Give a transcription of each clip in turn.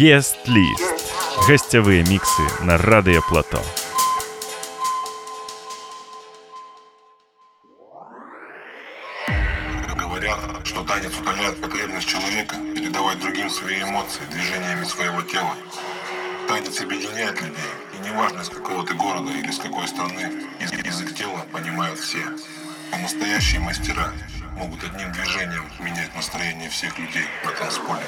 Есть-лист. Гостевые миксы на Радио Плато. Говорят, что танец утоляет потребность человека передавать другим свои эмоции движениями своего тела. Танец объединяет людей, и неважно, из какого ты города или с какой страны, язык тела понимают все. А настоящие мастера могут одним движением менять настроение всех людей на танцполе.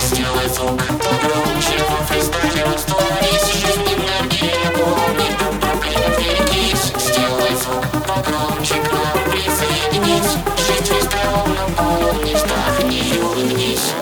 Сделай звук погромче, в фристайле растворись Жизнь не многие помнят, там проблем берегись Сделай звук погромче, к нам присоединись Жизнь в фристайлом наполнись, вдохни и улыбнись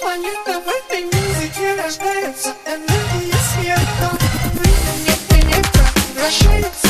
Планета в этой музыке рождается Энергия света Вы мне планета вращается